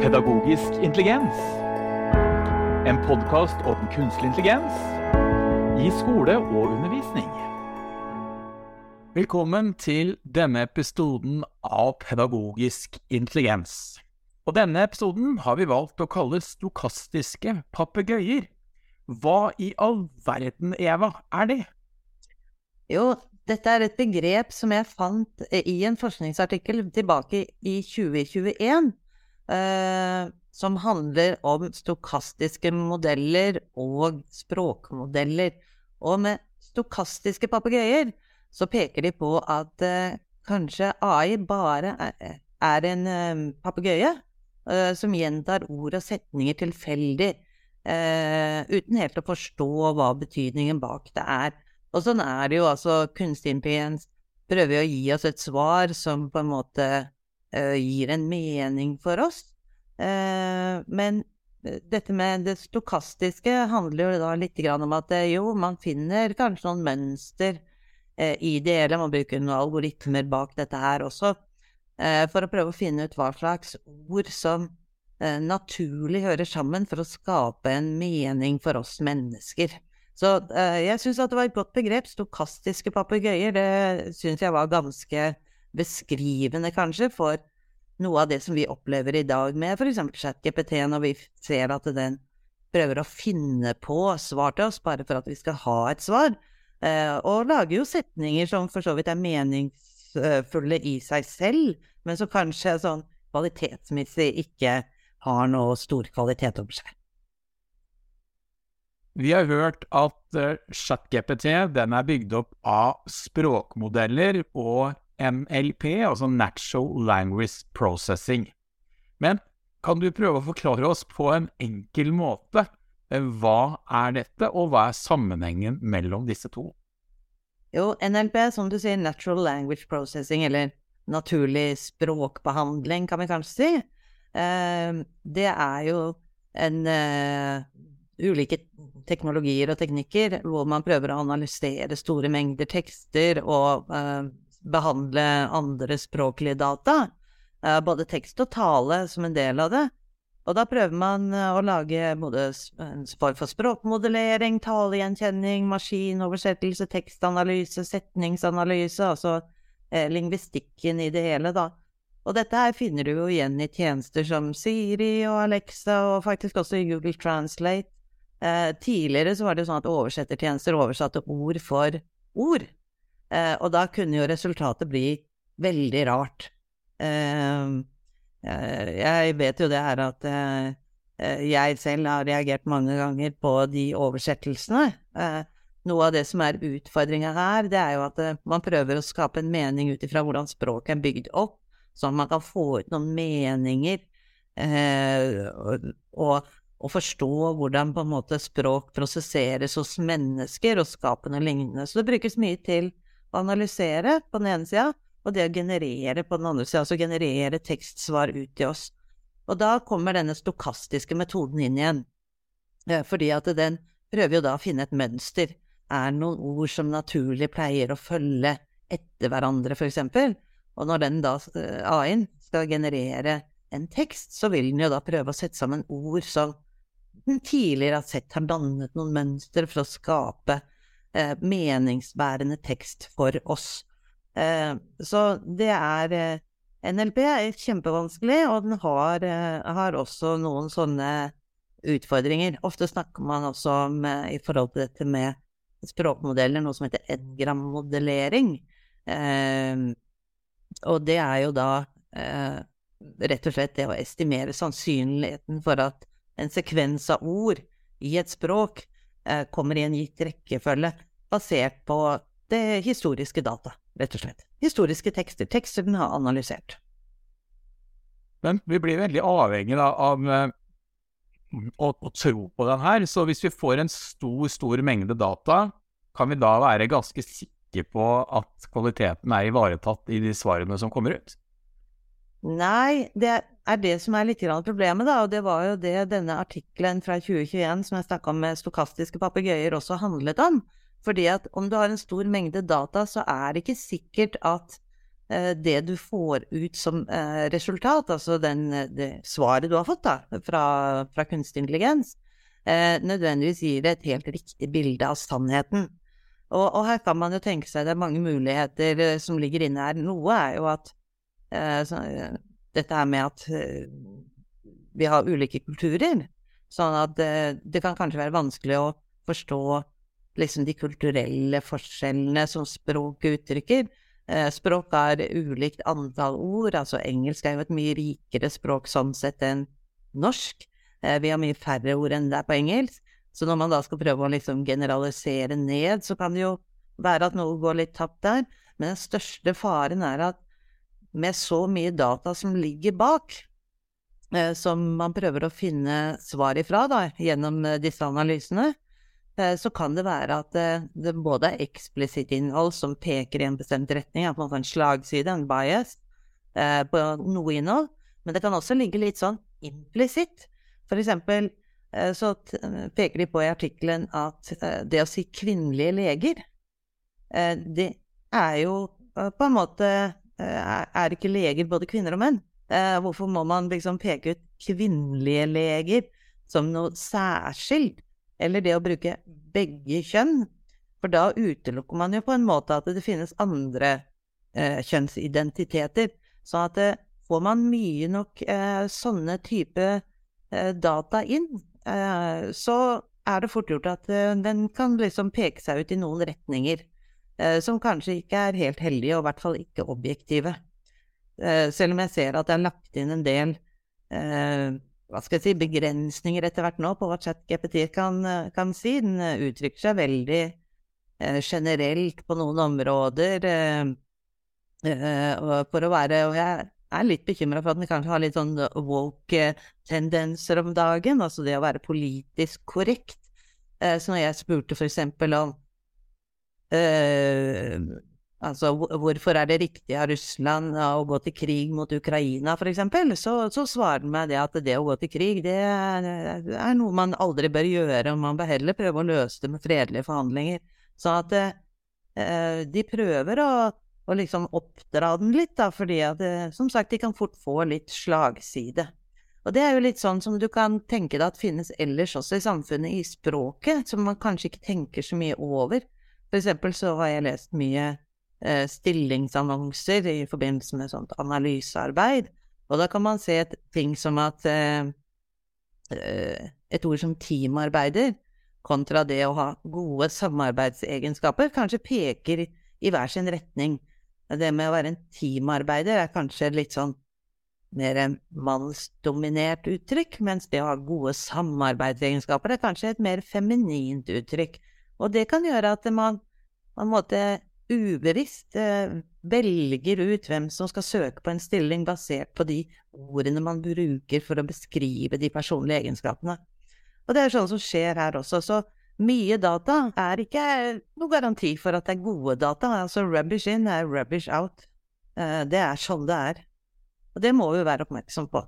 Pedagogisk intelligens. En podkast om kunstig intelligens i skole og undervisning. Velkommen til denne episoden av Pedagogisk intelligens. Og denne episoden har vi valgt å kalle stokastiske papegøyer. Hva i all verden, Eva, er det? Jo, dette er et begrep som jeg fant i en forskningsartikkel tilbake i 2021, eh, som handler om stokastiske modeller og språkmodeller. Og med stokastiske papegøyer så peker de på at eh, kanskje AI bare er, er en eh, papegøye eh, som gjentar ord og setninger tilfeldig, eh, uten helt å forstå hva betydningen bak det er. Og sånn er det jo, altså kunstig intelligens prøver å gi oss et svar som på en måte gir en mening for oss. Uh, men dette med det stokastiske handler jo da litt om at jo, man finner kanskje noen mønster i det hele. Man bruker noen algoritmer bak dette her også, for å prøve å finne ut hva slags ord som naturlig hører sammen for å skape en mening for oss mennesker. Så eh, jeg syns at det var et godt begrep. Stokastiske papegøyer. Det syns jeg var ganske beskrivende, kanskje, for noe av det som vi opplever i dag med f.eks. ChatGPT, når vi ser at den prøver å finne på svar til oss bare for at vi skal ha et svar. Eh, og lager jo setninger som for så vidt er meningsfulle i seg selv, men som kanskje sånn kvalitetsmessig ikke har noe stor kvalitet over seg. Vi har hørt at uh, ChatGPT er bygd opp av språkmodeller og NLP, altså Natural Language Processing. Men kan du prøve å forklare oss på en enkel måte uh, hva er dette, og hva er sammenhengen mellom disse to? Jo, NLP, som du sier, Natural Language Processing, eller naturlig språkbehandling, kan vi kanskje si, uh, det er jo en ulike teknologier og teknikker hvor man prøver å analysere store mengder tekster og behandle andre språklige data, både tekst og tale som en del av det. Og da prøver man uh, å lage både en form for språkmodellering, talegjenkjenning, maskinoversettelse, tekstanalyse, setningsanalyse, altså lingvistikken i det hele, da. Og dette her finner du jo igjen i tjenester som Siri og Alexa, og faktisk også i Google Translate. Eh, tidligere så var det sånn at oversettertjenester oversatte ord for ord, eh, og da kunne jo resultatet bli veldig rart. Eh, eh jeg vet jo det her at eh, eh, jeg selv har reagert mange ganger på de oversettelsene. noe av det som er utfordringa her, det er jo at man prøver å skape en mening ut ifra hvordan språket er bygd opp, sånn at man kan få ut noen meninger. og, og forstå hvordan på en måte språk prosesseres hos mennesker og skapende lignende. Så det brukes mye til analysere på den ene sida, og det å generere på den andre sida, altså generere tekstsvar ut til oss. Og da kommer denne stokastiske metoden inn igjen, eh, fordi at den prøver jo da å finne et mønster. Er noen ord som naturlig pleier å følge etter hverandre, for eksempel? Og når den da, eh, AI-en, skal generere en tekst, så vil den jo da prøve å sette sammen ord som den tidligere har sett har dannet noen mønster for å skape eh, meningsbærende tekst for oss. Eh, så det er eh, NLP er kjempevanskelig, og den har, eh, har, også noen sånne utfordringer. Ofte snakker man også om, eh, i forhold til dette med språkmodeller, noe som heter edgrammodellering. Eh, og det er jo da rett og slett det å estimere sannsynligheten for at en sekvens av ord i et språk kommer i en gitt rekkefølge basert på det historiske data, rett og slett. Historiske tekster. Tekster den har analysert. Men vi blir veldig avhengig av uh, å, å, tro på den her. Så hvis vi får en stor, stor mengde data, kan vi da være ganske sikre på at kvaliteten er ivaretatt i de svarene som kommer ut? Nei, det er det som er litt problemet, da. Og det var jo det denne artikkelen fra 2021 som jeg snakka om med stokastiske papegøyer også handlet om. Fordi at om du har en stor mengde data, så er det ikke sikkert at eh, det du får ut som eh, resultat, altså den, det svaret du har fått da, fra, fra kunstig intelligens, nødvendigvis gir et helt riktig bilde av sannheten. Og, og, her kan man jo tenke seg det er mange muligheter som ligger inne her. Noe er jo at så, dette her med at vi har ulike kulturer. Sånn at det, det kan kanskje være vanskelig å forstå liksom de kulturelle forskjellene som språk uttrykker. Eh, språk er ulikt antall ord, altså engelsk er jo et mye rikere språk sånn sett enn norsk. Eh, vi har mye færre ord enn det er på engelsk. Så når man da skal prøve å liksom generalisere ned, så kan det jo være at noe går litt tapt der. Men den største faren er at med så mye data som ligger bak, eh, som man prøver å finne svar ifra da, gjennom disse analysene, Eh, så kan det være at eh, det både er eksplisitt innhold som peker i en bestemt retning, at man får en slagside, en bias, eh, på noe innhold, men det kan også ligge litt sånn implisitt. For eksempel så peker de på i artikkelen at det å si kvinnelige leger, det er jo på en måte Er ikke leger både kvinner og menn? Hvorfor må man liksom peke ut kvinnelige leger som noe særskilt? eller det å bruke begge kjønn. For da utelukker man jo på en måte at det finnes andre eh, kjønnsidentiteter. Så at eh, får man mye nok eh, sånne type eh, data inn, eh, så er det fort gjort at eh, den kan liksom peke seg ut i noen retninger som kanskje ikke er helt heldige, og i hvert fall ikke objektive. selv om jeg ser at det er lagt inn en del hva skal jeg si, begrensninger etter hvert nå på hva ChatGPT kan, kan si. Den eh, uttrykker seg veldig eh, generelt på noen områder. Eh, eh, for å være Og jeg er litt bekymra for at den kanskje har litt sånn woke-tendenser om dagen. Altså det å være politisk korrekt. Eh, så når jeg spurte eksempel om eh, Altså, hvorfor er det riktig av Russland å gå til krig mot Ukraina, for eksempel? Så, så svarer han meg det at det å gå til krig, det er, noe man aldri bør gjøre, og man bør heller prøve å løse det med fredelige forhandlinger. Så at eh, de prøver å, å, liksom oppdra den litt, da, fordi at eh, som sagt, de kan fort få litt slagside. Og det er jo litt sånn som du kan tenke deg at finnes ellers også i samfunnet, i språket, som man kanskje ikke tenker så mye over. For eksempel så har jeg lest mye Eh, stillingsannonser i forbindelse med sånt analysearbeid. Og da kan man se et ting som at eh, eh, et ord som teamarbeider kontra det å ha gode samarbeidsegenskaper kanskje peker i hver sin retning. Det med å være en teamarbeider er kanskje litt sånn mer mannsdominert uttrykk, mens det å ha gode samarbeidsegenskaper er kanskje et mer feminint uttrykk. Og det kan gjøre at man på en måte ubevisst eh, velger ut hvem som skal søke på en stilling basert på de ordene man bruker for å beskrive de personlige egenskapene. Og det er sånn som skjer her også. Så mye data er ikke noe garanti for at det er gode data. Altså rubbish in er rubbish out. Eh, det er sånn det er. Og det må vi være oppmerksom på.